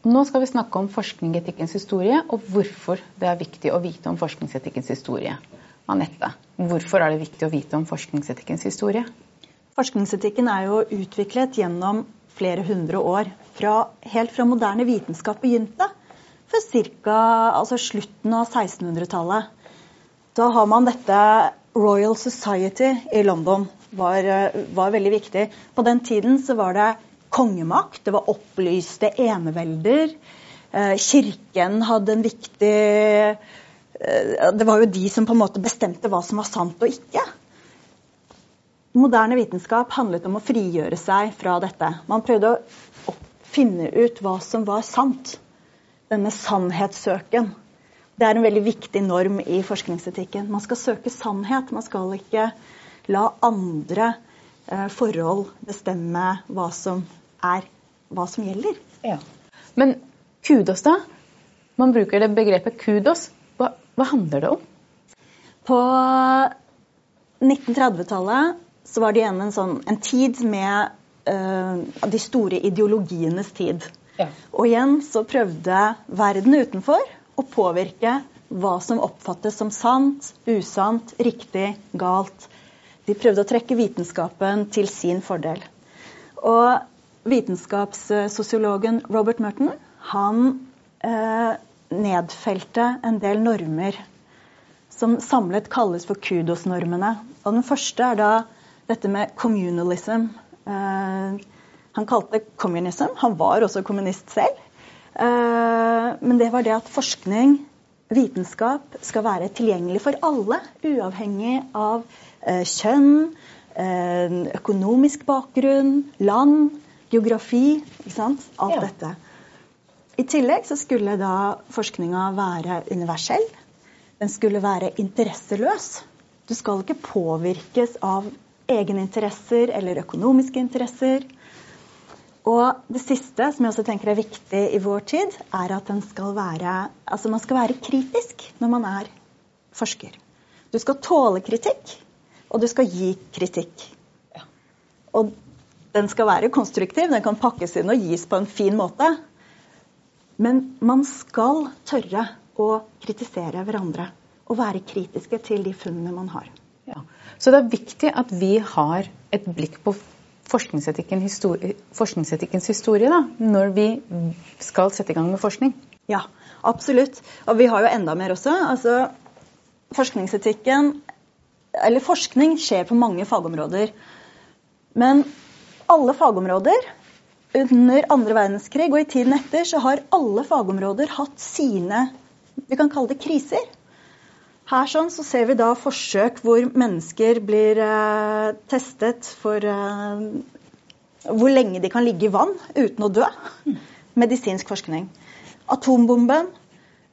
Nå skal vi snakke om forskningsetikkens historie, og hvorfor det er viktig å vite om forskningsetikkens historie. Anette, hvorfor er det viktig å vite om forskningsetikkens historie? Forskningsetikken er jo utviklet gjennom flere hundre år. Fra, helt fra moderne vitenskap begynte, for ca. Altså slutten av 1600-tallet. Da har man dette Royal Society i London. Var, var veldig viktig. På den tiden så var det kongemakt, det var opplyste enevelder. Eh, kirken hadde en viktig eh, Det var jo de som på en måte bestemte hva som var sant og ikke. Moderne vitenskap handlet om å frigjøre seg fra dette. Man prøvde å finne ut hva som var sant. Denne sannhetssøken. Det er en veldig viktig norm i forskningsetikken. Man skal søke sannhet. Man skal ikke la andre eh, forhold bestemme hva som er hva som gjelder. Ja. Men kudos, da? Man bruker det begrepet kudos. Hva, hva handler det om? På 1930-tallet så var det igjen en, sånn, en tid med uh, de store ideologienes tid. Ja. Og igjen så prøvde verden utenfor å påvirke hva som oppfattes som sant, usant, riktig, galt. De prøvde å trekke vitenskapen til sin fordel. Og vitenskapssosiologen Robert Merton han eh, nedfelte en del normer som samlet kalles for kudosnormene. Og den første er da dette med communalism. Eh, han kalte det communism. Han var også kommunist selv. Eh, men det var det at forskning, vitenskap, skal være tilgjengelig for alle, uavhengig av eh, kjønn, eh, økonomisk bakgrunn, land geografi, ikke sant? alt ja. dette. I tillegg så skulle da forskninga være universell. Den skulle være interesseløs. Du skal ikke påvirkes av egeninteresser eller økonomiske interesser. Og det siste, som jeg også tenker er viktig i vår tid, er at skal være, altså man skal være kritisk når man er forsker. Du skal tåle kritikk, og du skal gi kritikk. Og den skal være konstruktiv, den kan pakkes inn og gis på en fin måte. Men man skal tørre å kritisere hverandre og være kritiske til de funnene man har. Ja. Så det er viktig at vi har et blikk på forskningsetikken histori forskningsetikkens historie da, når vi skal sette i gang med forskning. Ja, absolutt. Og vi har jo enda mer også. Altså, forskningsetikken Eller forskning skjer på mange fagområder. Men alle fagområder under andre verdenskrig og i tiden etter så har alle fagområder hatt sine vi kan kalle det kriser. Her sånn så ser vi da forsøk hvor mennesker blir eh, testet for eh, hvor lenge de kan ligge i vann uten å dø. Medisinsk forskning. Atombomben.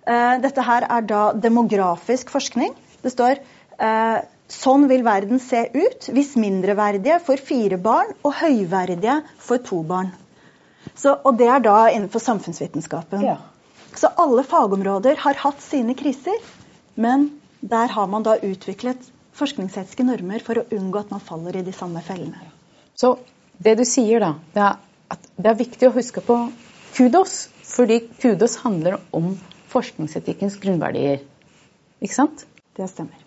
Eh, dette her er da demografisk forskning. Det står eh, Sånn vil verden se ut hvis mindreverdige får fire barn og høyverdige får to barn. Så, og det er da innenfor samfunnsvitenskapen. Ja. Så alle fagområder har hatt sine kriser, men der har man da utviklet forskningsetiske normer for å unngå at man faller i de samme fellene. Så det du sier da, det er at det er viktig å huske på kudos, fordi kudos handler om forskningsetikkens grunnverdier. Ikke sant? Det stemmer.